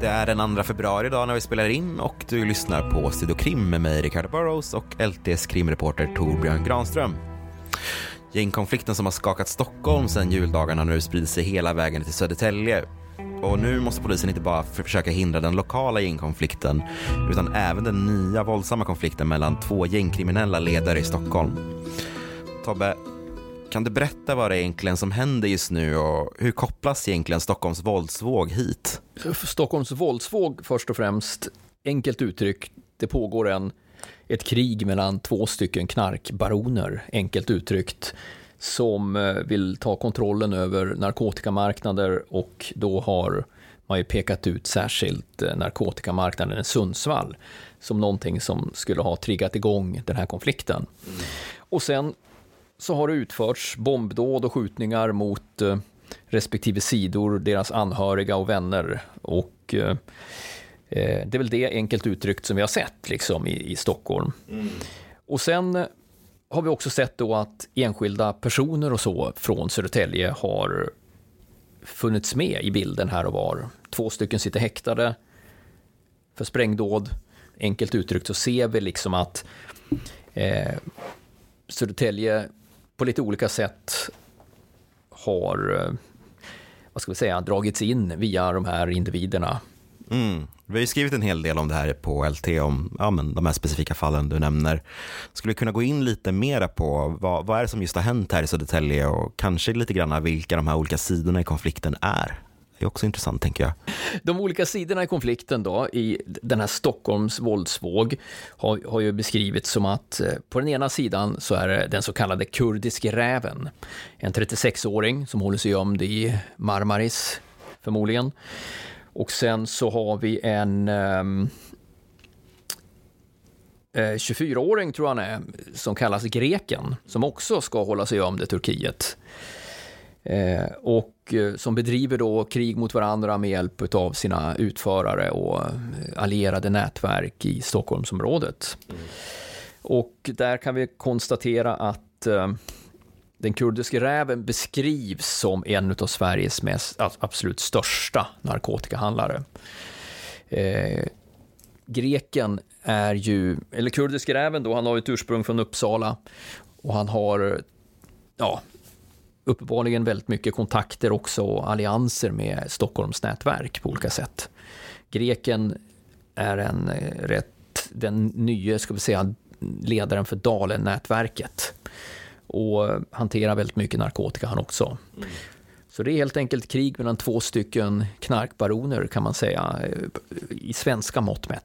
Det är den 2 februari idag när vi spelar in och du lyssnar på Studio Krim med mig, Ricardo Burrows och LTs krimreporter Torbjörn Granström. Gängkonflikten som har skakat Stockholm sedan juldagarna nu sprider sig hela vägen till Södertälje. Och nu måste polisen inte bara försöka hindra den lokala gängkonflikten utan även den nya våldsamma konflikten mellan två gängkriminella ledare i Stockholm. Tobbe, kan du berätta vad det är egentligen som händer just nu och hur kopplas egentligen Stockholms våldsvåg hit? Stockholms våldsvåg först och främst, enkelt uttryckt, det pågår en, ett krig mellan två stycken knarkbaroner, enkelt uttryckt, som eh, vill ta kontrollen över narkotikamarknader och då har man ju pekat ut särskilt eh, narkotikamarknaden i Sundsvall som någonting som skulle ha triggat igång den här konflikten. Mm. Och sen så har det utförts bombdåd och skjutningar mot eh, respektive sidor, deras anhöriga och vänner. Och eh, eh, det är väl det enkelt uttryckt som vi har sett liksom, i, i Stockholm. Mm. Och sen har vi också sett då att enskilda personer och så från Södertälje har funnits med i bilden här och var. Två stycken sitter häktade för sprängdåd. Enkelt uttryckt så ser vi liksom att eh, Södertälje på lite olika sätt har eh, vad ska vi säga, dragits in via de här individerna. Mm. Vi har ju skrivit en hel del om det här på LT, om ja, men de här specifika fallen du nämner. Skulle vi kunna gå in lite mera på vad, vad är det som just har hänt här i Södertälje och kanske lite grann vilka de här olika sidorna i konflikten är? Det är också intressant, tänker jag. De olika sidorna i konflikten då, i den här Stockholms våldsvåg, har, har ju beskrivits som att eh, på den ena sidan så är det den så kallade kurdiske räven. En 36-åring som håller sig gömd i Marmaris, förmodligen. Och sen så har vi en ehm, eh, um, 24-åring tror jag han är, som kallas greken, som också ska hålla sig gömd i Turkiet. Eh, och eh, som bedriver då krig mot varandra med hjälp av sina utförare och eh, allierade nätverk i Stockholmsområdet. Mm. Och där kan vi konstatera att den kurdiska räven beskrivs som en av Sveriges mest, absolut största narkotikahandlare. Eh, greken är ju, eller kurdiska räven då, han har ett ursprung från Uppsala och han har ja, uppenbarligen väldigt mycket kontakter också och allianser med Stockholms nätverk på olika sätt. Greken är en eh, rätt, den nya, ska vi säga, ledaren för Dalen-nätverket och hanterar väldigt mycket narkotika han också. Mm. Så det är helt enkelt krig mellan två stycken knarkbaroner kan man säga, eh, i svenska mått mätt.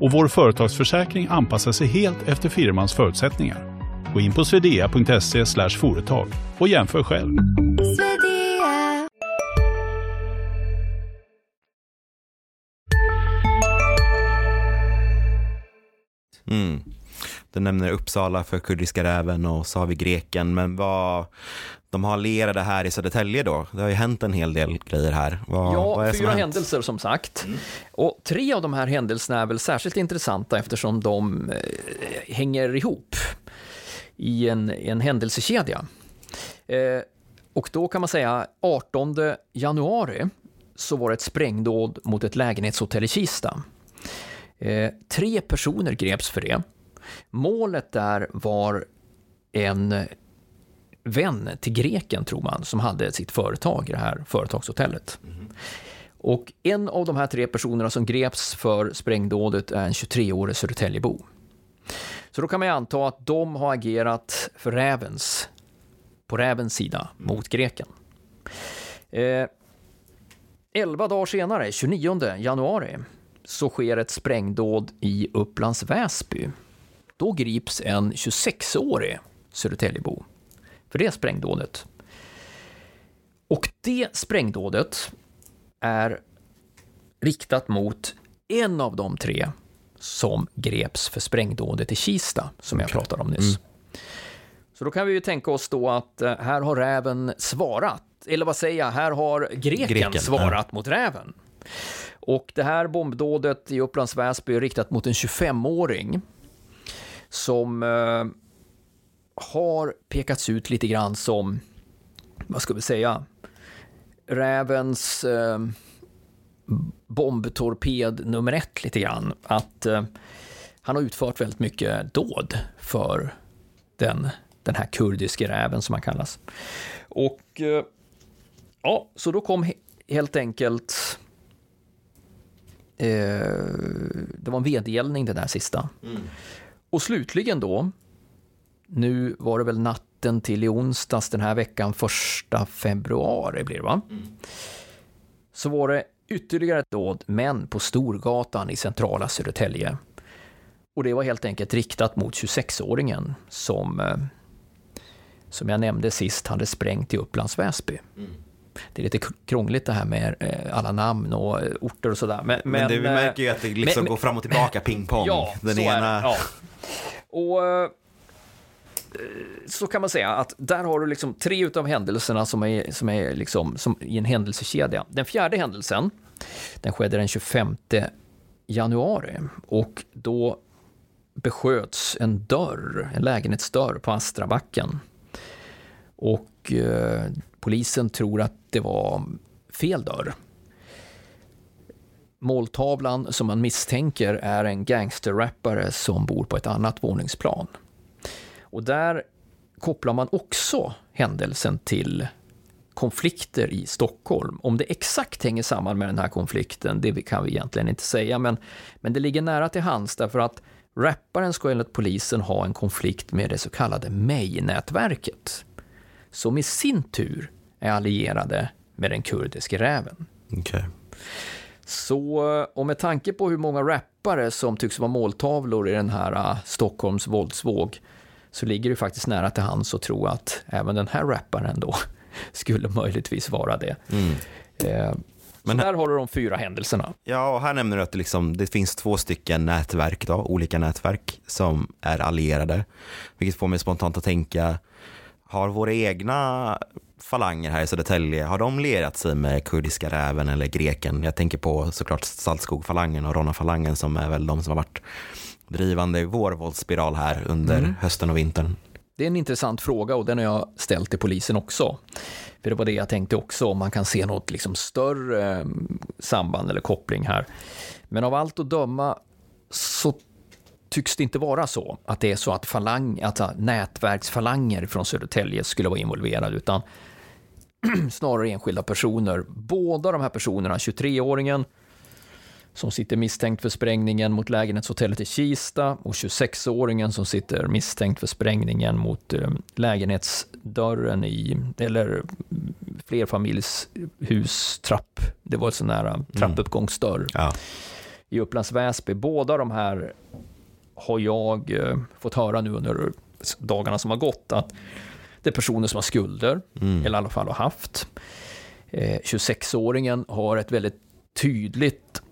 och vår företagsförsäkring anpassar sig helt efter firmans förutsättningar. Gå in på swedea.se företag och jämför själv. Mm. Du nämner Uppsala för kurdiska räven och så har vi greken. Men vad, de har allierade här i Södertälje då? Det har ju hänt en hel del grejer här. Vad, ja, vad fyra händelser som sagt. Mm. Och tre av de här händelserna är väl särskilt intressanta eftersom de eh, hänger ihop i en, en händelsekedja. Eh, och då kan man säga 18 januari så var det ett sprängdåd mot ett lägenhetshotell i Kista. Eh, tre personer greps för det. Målet där var en vän till greken, tror man, som hade sitt företag i det här företagshotellet. Mm. Och en av de här tre personerna som greps för sprängdådet är en 23-årig Södertäljebo. Så då kan man ju anta att de har agerat för rävens, på rävens sida mot greken. Eh, elva dagar senare, 29 januari, så sker ett sprängdåd i Upplands Väsby. Då grips en 26-årig Södertäljebo för det sprängdådet. Och det sprängdådet är riktat mot en av de tre som greps för sprängdådet i Kista, som jag pratade om nyss. Så då kan vi ju tänka oss då att eh, här har räven svarat, eller vad säger jag, här har greken, Greken, svarat mot räven. Och det här bombdådet i Upplands Väsby är riktat mot en 25-åring som eh, har pekats ut lite grann som, vad ska vi säga, rävens eh, bombtorped nummer ett lite grann. Att eh, han har utfört väldigt mycket dåd för den, den här kurdiske räven som han kallas. Och eh, ja, så då kom he helt enkelt eh, det var en vedergällning det där sista. Och slutligen då, nu var det väl natten till i onsdags den här veckan, första februari blir det va? Så var det ytterligare ett dåd, men på Storgatan i centrala Södertälje. Och det var helt enkelt riktat mot 26-åringen som, eh, som jag nämnde sist, hade sprängt i Upplands Väsby. Det är lite krångligt det här med eh, alla namn och eh, orter och sådär. Men, Men, det, vi märker ju att det liksom men- går fram och tillbaka, pingpong. Ja, Den så ena... är det. Ja. Och så kan man säga att där har du liksom tre utav händelserna som är, som är liksom, som i en händelsekedja. Den fjärde händelsen, den skedde den 25 januari och då besköts en dörr, en lägenhetsdörr på Astrabacken. Och eh, polisen tror att det var fel dörr. Måltavlan som man misstänker är en gangsterrappare som bor på ett annat våningsplan. Och där kopplar man också händelsen till konflikter i Stockholm. Om det exakt hänger samman med den här konflikten, det kan vi egentligen inte säga, men, men det ligger nära till hands därför att rapparen ska enligt polisen ha en konflikt med det så kallade May-nätverket, som i sin tur är allierade med den kurdiske räven. Okej. Så, och med tanke på hur många rappare som tycks vara måltavlor i den här uh, Stockholms våldsvåg så ligger det faktiskt nära till hands att tro att även den här rapparen då skulle möjligtvis vara det. Eh, Men- där har du de fyra händelserna. Ja, och här nämner du att det, liksom, det finns två stycken nätverk, då, olika nätverk som är allierade. Vilket får mig spontant att tänka, har våra egna falanger här i Södertälje, har de lierat sig med kurdiska räven eller greken? Jag tänker på såklart Saltskog-falangen och Ronna-falangen som är väl de som har varit drivande i vår våldsspiral här under hösten och vintern. Det är en intressant fråga och den har jag ställt till polisen också. För det var det jag tänkte också, om man kan se något liksom större eh, samband eller koppling här. Men av allt att döma så tycks det inte vara så att det är så att, falang, äh, nätverksfalanger från Södertälje skulle vara involverade, utan snarare enskilda personer. Båda de här personerna, 23-åringen som sitter misstänkt för sprängningen mot lägenhetshotellet i Kista och 26-åringen som sitter misstänkt för sprängningen mot eh, lägenhetsdörren i, eller flerfamiljshus trapp. Det var en sån här eh, trappuppgångsdörr Ja. i Upplands Väsby. Båda de här har jag eh, fått höra nu under dagarna som har gått att det är personer som har skulder, eller i alla fall har haft. Eh, 26-åringen har ett väldigt tydligt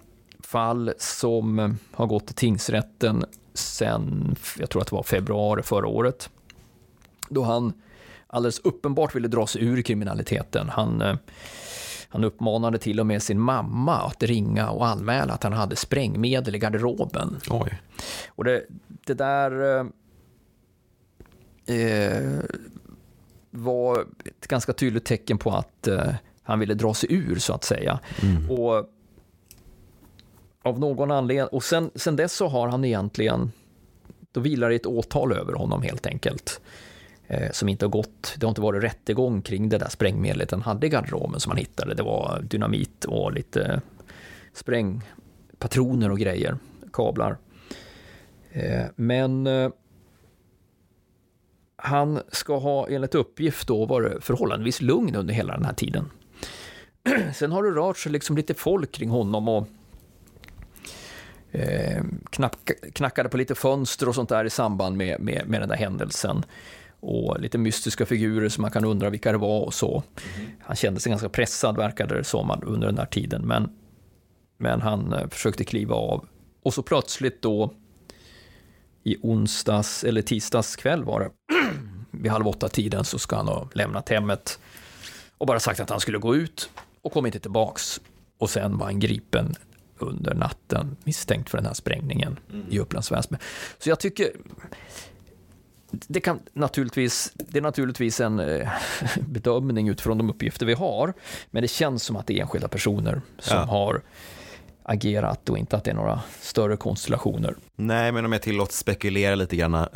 fall som eh, har gått till tingsrätten sen, jag tror att det var februari förra året, då han alldeles uppenbart ville dra sig ur kriminaliteten. Han, eh, han uppmanade till och med sin mamma att ringa och anmäla att han hade sprängmedel i garderoben. Oj. Och det, det där eh, eh, var ett ganska tydligt tecken på att eh, han ville dra sig ur, så att säga. Och av någon anledning, och sen, sen dess så har han egentligen, då vilar det ett åtal över honom helt enkelt. Eh, som inte har gått, det har inte varit rättegång kring det där sprängmedlet han hade i garderoben som han hittade. Det var dynamit och lite sprängpatroner och grejer, kablar. Eh, Men eh, han ska ha enligt uppgift då varit förhållandevis lugn under hela den här tiden. Sen har det rört sig liksom lite folk kring honom och eh, knack, knackade på lite fönster och sånt där i samband med, med, med den där händelsen. och lite mystiska figurer som man kan undra vilka det var och så. Han kände sig ganska pressad verkade det som under den här tiden, men, men han eh, försökte kliva av. Och så plötsligt då i onsdags eller tisdags kväll var det, vid halv åtta tiden så ska han ha lämnat hemmet och bara sagt att han skulle gå ut och kom inte tillbaks. Och sen var han gripen under natten misstänkt för den här sprängningen mm. i Upplands Väsby. Så jag tycker det, kan naturligtvis, det är naturligtvis en eh, bedömning utifrån de uppgifter vi har, men det känns som att det är enskilda personer som ja. har agerat och inte att det är några större konstellationer. Nej, men om jag tillåts spekulera lite grann, eh,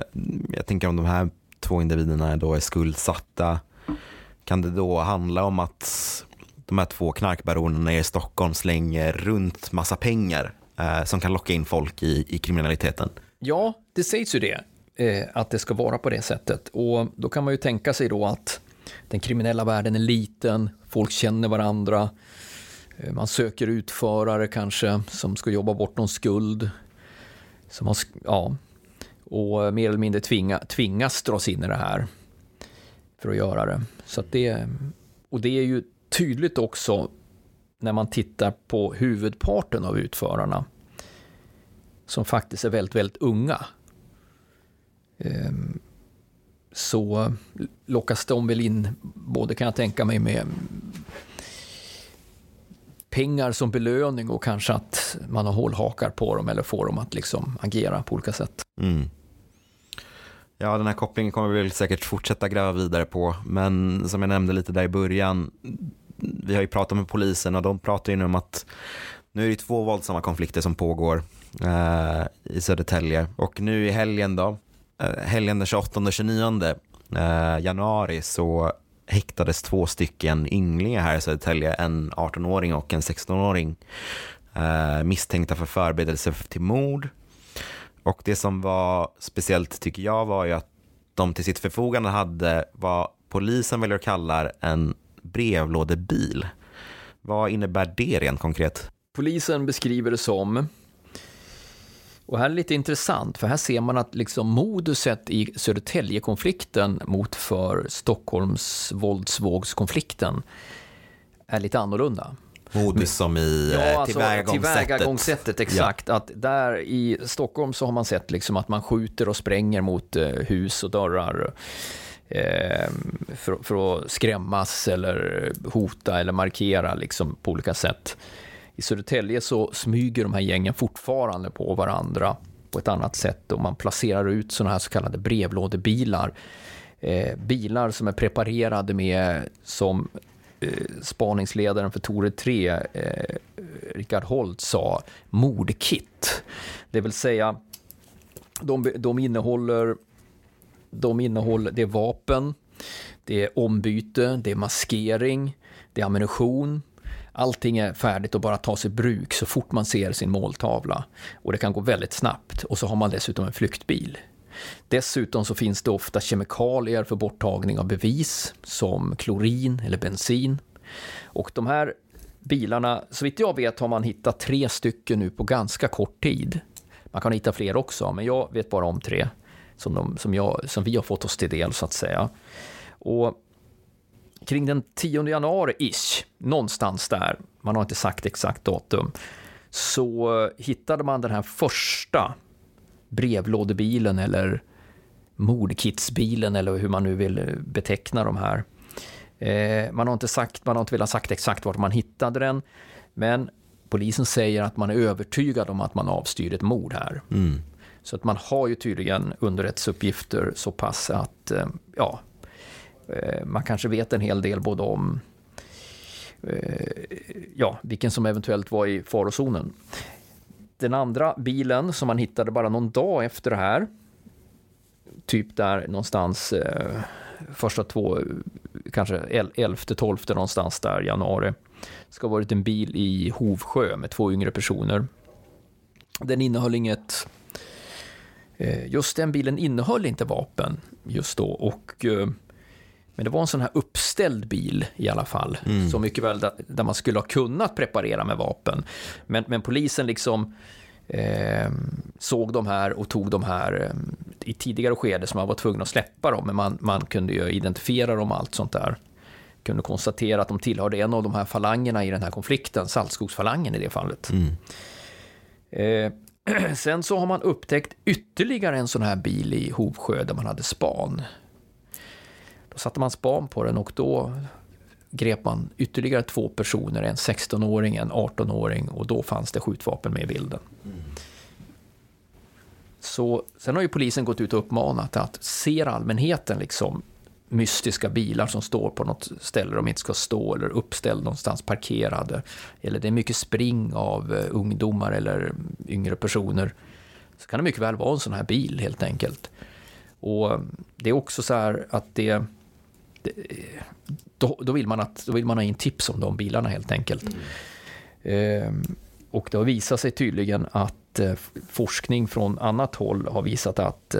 jag tänker om de här två individerna då är skuldsatta, kan det då handla om att de här två knarkbaronerna i Stockholm slänger runt massa pengar eh, som kan locka in folk i, i kriminaliteten? Ja, det sägs ju det, eh, att det ska vara på det sättet. Och då kan man ju tänka sig då att den kriminella världen är liten, folk känner varandra, eh, man söker utförare kanske som ska jobba bort någon skuld. Som har, ja, och mer eller mindre tvinga, tvingas dras in i det här för att göra det. Så det, och det är ju tydligt också när man tittar på huvudparten av utförarna som faktiskt är väldigt, väldigt unga. Ehm, så lockas de väl in, både kan jag tänka mig med pengar som belöning och kanske att man har hållhakar på dem eller får dem att liksom agera på olika sätt. Mm. Ja, den här kopplingen kommer vi väl säkert fortsätta gräva vidare på, men som jag nämnde lite där i början, vi har ju pratat med polisen och de pratar ju nu om att nu är det två våldsamma konflikter som pågår eh, i Södertälje och nu i helgen då, eh, helgen den 28 och 29 eh, januari så häktades två stycken ynglingar här i Södertälje, en 18-åring och en 16-åring eh, misstänkta för förberedelse till mord. Och det som var speciellt tycker jag var ju att de till sitt förfogande hade vad polisen väljer att kalla en brevlådebil. Vad innebär det rent konkret? Polisen beskriver det som och här är lite intressant, för här ser man att liksom moduset i Södertäljekonflikten mot för Stockholms våldsvågskonflikten är lite annorlunda. Modus som i ja, alltså, tillvägagångssättet. Tillvägagångssättet, exakt. Ja. Att där i Stockholm så har man sett liksom att man skjuter och spränger mot eh, hus och dörrar eh, Ehm, för, för, att skrämmas eller hota eller markera liksom på olika sätt. I Södertälje så smyger de här gängen fortfarande på varandra på ett annat sätt och man placerar ut sådana här så kallade brevlådebilar. Eh, bilar som är preparerade med, som eh, spaningsledaren för Tore 3, eh, Richard Holt sa, mordkit. Det vill säga, de, de innehåller de innehåller, det är vapen, det är ombyte, det är maskering, det är ammunition. Allting är färdigt och bara tas i bruk så fort man ser sin måltavla. Och det kan gå väldigt snabbt. Och så har man dessutom en flyktbil. Dessutom så finns det ofta kemikalier för borttagning av bevis som klorin eller bensin. Och de här bilarna, så vitt jag vet har man hittat tre stycken nu på ganska kort tid. Man kan hitta fler också, men jag vet bara om tre som, de, som, jag, som vi har fått oss till del så att säga. Och kring den 10 januari-ish, någonstans där, man har inte sagt exakt datum, så hittade man den här första brevlådebilen eller mordkitsbilen eller hur man nu vill beteckna de här. Eh, man har inte sagt, man har inte velat sagt exakt vart man hittade den, men polisen säger att man är övertygad om att man avstyr ett mord här. Mm. Så att man har ju tydligen underrättelseuppgifter så pass att eh, ja, eh, man kanske vet en hel del både om eh, ja, vilken som eventuellt var i farozonen. Den andra bilen som man hittade bara någon dag efter det här, typ där någonstans första två, kanske 11, 12 någonstans där januari, ska ha varit en bil i Hovsjö med två yngre personer. Den innehöll inget just den bilen innehöll inte vapen just då. Och, eh, men det var en sån här uppställd bil i alla fall. Mm. Så mycket väl där, där, man skulle ha kunnat preparera med vapen. Men, men polisen liksom eh, såg de här och tog de här eh, i tidigare skede som man var tvungen att släppa dem, men man, man kunde ju identifiera dem och allt sånt där. Kunde konstatera att de tillhörde en av de här falangerna i den här konflikten, Saltskogsfalangen i det fallet. Mm. Eh, sen så har man upptäckt ytterligare en sån här bil i Hovsjö där man hade span. Då satte man span på den och då grep man ytterligare två personer, en 16-åring, en 18-åring och då fanns det skjutvapen med i bilden. Så sen har ju polisen gått ut och uppmanat att ser allmänheten liksom mystiska bilar som står på något ställe de inte ska stå eller uppställda någonstans parkerade eller det är mycket spring av eh, ungdomar eller yngre personer så kan det mycket väl vara en sån här bil helt enkelt. Och eh, det är också så här att det, det då, då, vill man att, då vill man ha in tips om de bilarna helt enkelt. Ehm, och det har visat sig tydligen att eh, forskning från annat håll har visat att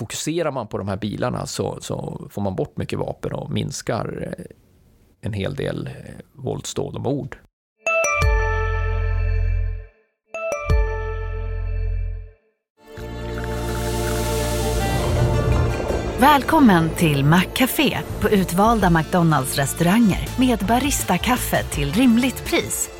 fokuserar man på de här bilarna så, så får man bort mycket vapen och minskar eh, en hel del eh, våldsdåd och mord. Välkommen till Maccafé på utvalda McDonalds restauranger med Baristakaffe till rimligt pris.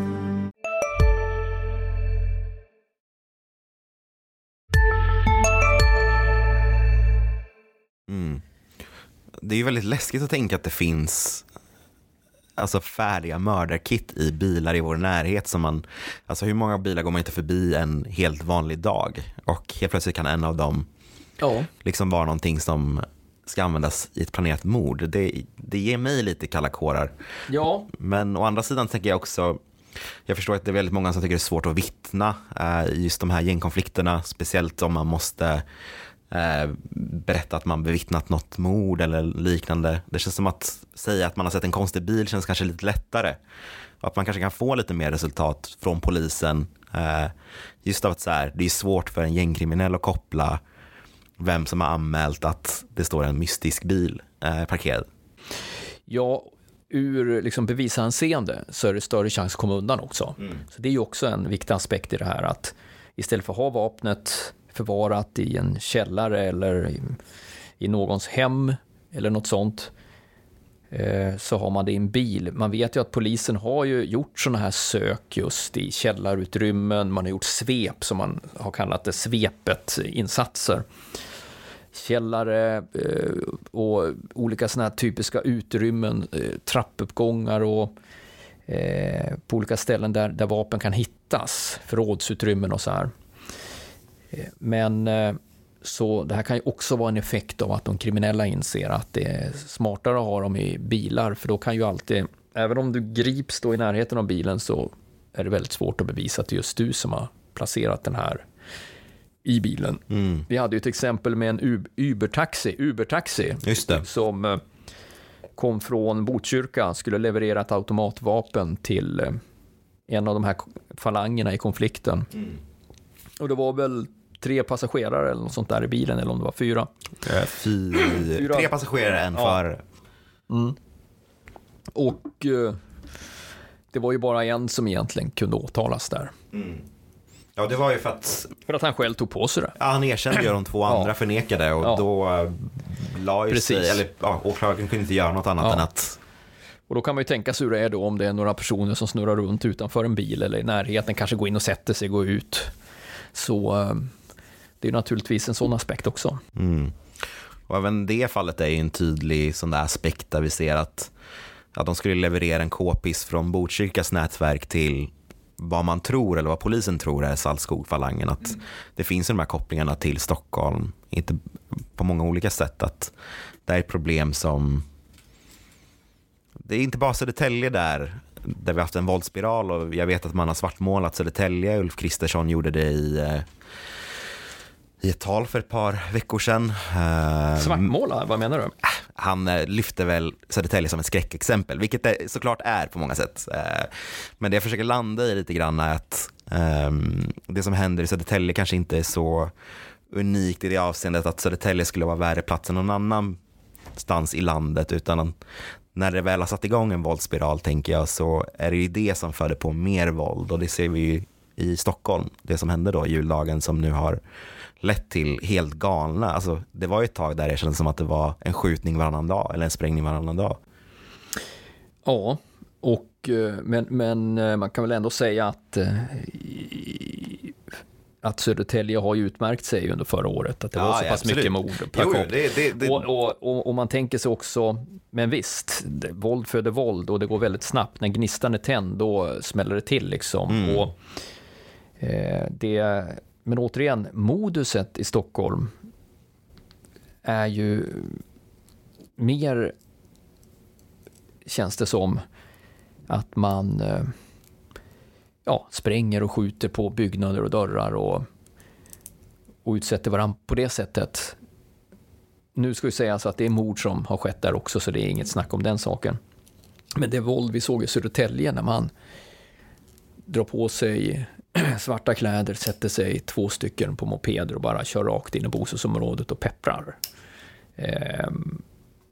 Det är ju väldigt läskigt att tänka att det finns alltså färdiga mördarkit i bilar i vår närhet som man, alltså hur många bilar går man inte förbi en helt vanlig dag och helt plötsligt kan en av dem Ja. liksom vara någonting som ska användas i ett planerat mord. Det, det ger mig lite kalla kårar. Ja, Men å andra sidan tänker jag också, jag förstår att det är väldigt många som tycker det är svårt att vittna eh, i just de här gängkonflikterna, speciellt om man måste berätta att man bevittnat något mord eller liknande. Det känns som att säga att man har sett en konstig bil känns kanske lite lättare. Att man kanske kan få lite mer resultat från polisen. Eh, just av att så här, det är svårt för en gängkriminell att koppla vem som har anmält att det står en mystisk bil eh, parkerad. ja ur liksom bevisanseende så är det större chans att komma undan också. Så det är ju också en viktig aspekt i det här att istället för att ha vapnet förvarat i en källare eller i, i någons hem eller något sånt eh, så har man det i en bil. Man vet ju att polisen har ju gjort sådana här sök just i källarutrymmen, man har gjort svep som man har kallat det, svepet insatser. Källare eh, och olika sådana här typiska utrymmen, eh, trappuppgångar och på olika ställen där, där vapen kan hittas, förrådsutrymmen och så här. Men eh, så det här kan ju också vara en effekt av att de kriminella inser att det är smartare att ha dem i bilar, för då kan ju alltid, även om du grips då i närheten av bilen så är det väldigt svårt att bevisa att det är just du som har placerat den här i bilen. Mm. Vi hade ju ett exempel med en Uber-taxi, Uber-taxi som eh, kom från Botkyrka, skulle leverera ett automatvapen till eh, en av de här falangerna i konflikten. Och det var väl tre passagerare eller något sånt där i bilen, eller om det var fyra. Eh, Fy, Fyra. tre passagerare, en Ja. förare. Och eh, det var ju bara en som egentligen kunde åtalas där. Ja, det var ju för att För att han själv tog på sig det. ja, han erkände ju de två Ja. andra förnekade och Ja. då äh, la ju sig, Precis. eller ja, åklagaren kunde inte göra något annat Ja. än att Och då kan man ju tänka sig hur det är då om det är några personer som snurrar runt utanför en bil eller i närheten, kanske går in och sätter sig, går ut. Så eh, det är naturligtvis en sån aspekt också. Mm. Och även det fallet är ju en tydlig sån där aspekt där vi ser att, att de skulle leverera en k-pist från Botkyrkas nätverk till vad man tror eller vad polisen tror är Saltskogfalangen. Att mm. det finns de här kopplingarna till Stockholm, inte på många olika sätt. Att det är ett problem som... Det är inte bara Södertälje där, där vi har haft en våldsspiral och jag vet att man har svartmålat Södertälje. Ulf Kristersson gjorde det i, eh, i ett tal för ett par veckor sedan. Eh, Svartmåla, vad menar du? han eh, lyfter väl Södertälje som ett skräckexempel, vilket det såklart är på många sätt. Eh, men det jag försöker landa i lite grann är att um, det som händer i Södertälje kanske inte är så unikt i det avseendet att Södertälje skulle vara värre plats än någon annanstans i landet, utan när det väl har satt igång en våldsspiral tänker jag så är det ju det som föder på mer våld och det ser vi ju i Stockholm, det som hände då juldagen som nu har lett till helt galna, alltså det var ju ett tag där det kändes som att det var en skjutning varannan dag eller en sprängning varannan dag. Ja, och, eh, men, men eh, man kan väl ändå säga att eh, att Södertälje har ju utmärkt sig under förra året, att det ja, var så pass absolut. mycket mord per jo, det, det, det... Och, och, och, och, man tänker sig också, men visst, våld föder våld och det går väldigt snabbt. När gnistan är tänd, då smäller det till liksom. Mm. Och, eh, det, men återigen, moduset i Stockholm är ju mer, känns det som, att man eh, ja, spränger och skjuter på byggnader och dörrar och, och utsätter varandra på det sättet. Nu ska ju sägas alltså att det är mord som har skett där också, så det är inget snack om den saken. Men det våld vi såg i Södertälje när man drar på sig svarta kläder, sätter sig två stycken på mopeder och bara kör rakt in i bostadsområdet och pepprar. Ehm,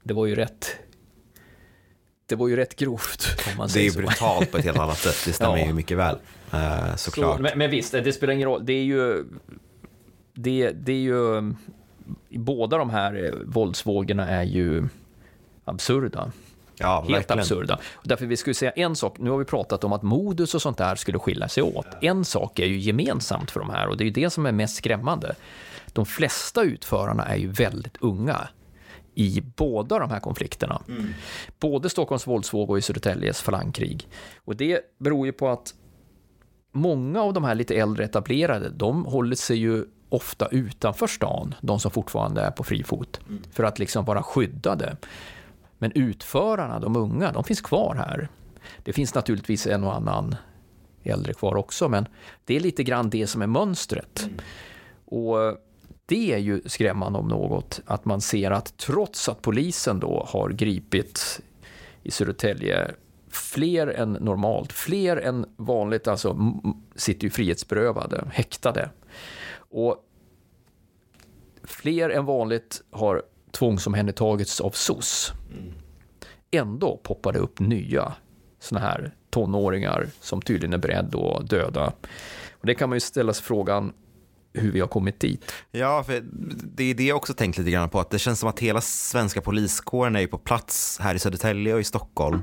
det var ju rätt det var ju rätt grovt. Det är brutalt på ett helt annat sätt, det stämmer ja. ju mycket väl. Uh, såklart. Så, men, men, visst, det spelar ingen roll. Det är ju... Det, det är ju... Båda de här eh, våldsvågorna är ju absurda. Ja, Helt verkligen. absurda. därför vi skulle säga en sak, nu har vi pratat om att modus och sånt där skulle skilja sig åt. En sak är ju gemensamt för de här och det är ju det som är mest skrämmande. De flesta utförarna är ju väldigt unga i båda de här konflikterna. Mm. Både Stockholms våldsvåg och i Södertäljes falangkrig. Och det beror ju på att många av de här lite äldre etablerade, de håller sig ju ofta utanför stan, de som fortfarande är på fri fot, mm. för att liksom vara skyddade. Men utförarna, de unga, de finns kvar här. Det finns naturligtvis en och annan äldre kvar också, men det är lite grann det som är mönstret. Mm. Och det är ju skrämmande om något, att man ser att trots att polisen då har gripit i Södertälje fler än normalt, fler än vanligt, alltså sitter ju frihetsberövade, häktade. Och fler än vanligt har tvångsomhändertagits av SOS. Ändå poppar det upp nya såna här tonåringar som tydligen är beredda att döda. Och det kan man ju ställa sig frågan, hur vi har kommit dit. Ja, för det är det jag också tänkt lite grann på, att det känns som att hela svenska poliskåren är på plats här i Södertälje och i Stockholm.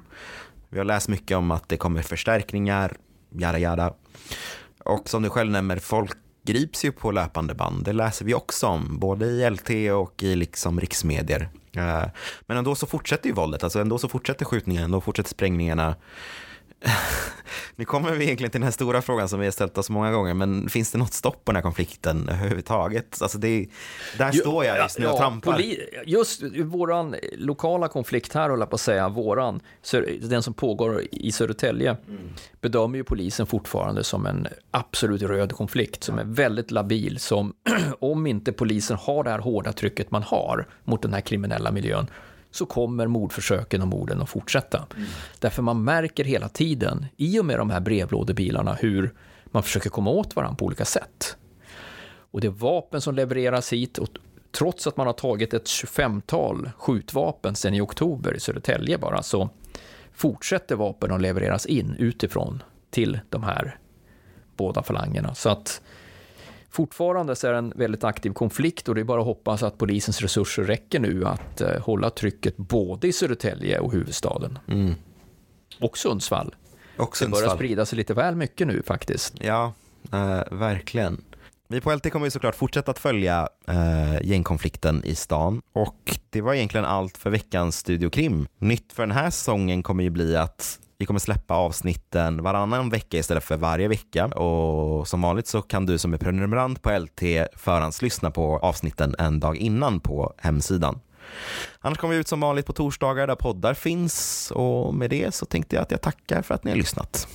Vi har läst mycket om att det kommer förstärkningar, jada jada. Och som du själv nämner, folk grips ju på löpande band. Det läser vi också om, både i LT och i liksom riksmedier. Eh, men ändå så fortsätter ju våldet, alltså ändå så fortsätter skjutningarna, ändå fortsätter sprängningarna nu kommer vi egentligen till den här stora frågan som vi har ställt oss många gånger, men finns det något stopp på den här konflikten överhuvudtaget? Alltså det, där jo, står jag just nu och ja, trampar. Just våran lokala konflikt här, håller jag på att säga, våran, den som pågår i Södertälje, mm. bedömer ju polisen fortfarande som en absolut röd konflikt, som är väldigt labil, som om inte polisen har det här hårda trycket man har mot den här kriminella miljön, så kommer mordförsöken och morden att fortsätta. Mm. Därför man märker hela tiden, i och med de här brevlådebilarna, hur man försöker komma åt varandra på olika sätt. Och det är vapen som levereras hit, och trots att man har tagit ett 25-tal skjutvapen sedan i oktober i Södertälje bara, så fortsätter vapen att levereras in utifrån till de här båda falangerna. Så att Fortfarande så är det en väldigt aktiv konflikt och det är bara att hoppas att polisens resurser räcker nu att eh, hålla trycket både i Södertälje och huvudstaden. Mm. Och Sundsvall. Och Sundsvall. Det börjar sprida sig lite väl mycket nu faktiskt. Ja, eh, verkligen. Vi på LT kommer ju såklart fortsätta att följa eh, gängkonflikten i stan och det var egentligen allt för veckans Studio Krim. Nytt för den här säsongen kommer ju bli att vi kommer släppa avsnitten varannan vecka istället för varje vecka och som vanligt så kan du som är prenumerant på LT förhandslyssna på avsnitten en dag innan på hemsidan. Annars kommer vi ut som vanligt på torsdagar där poddar finns och med det så tänkte jag att jag tackar för att ni har lyssnat.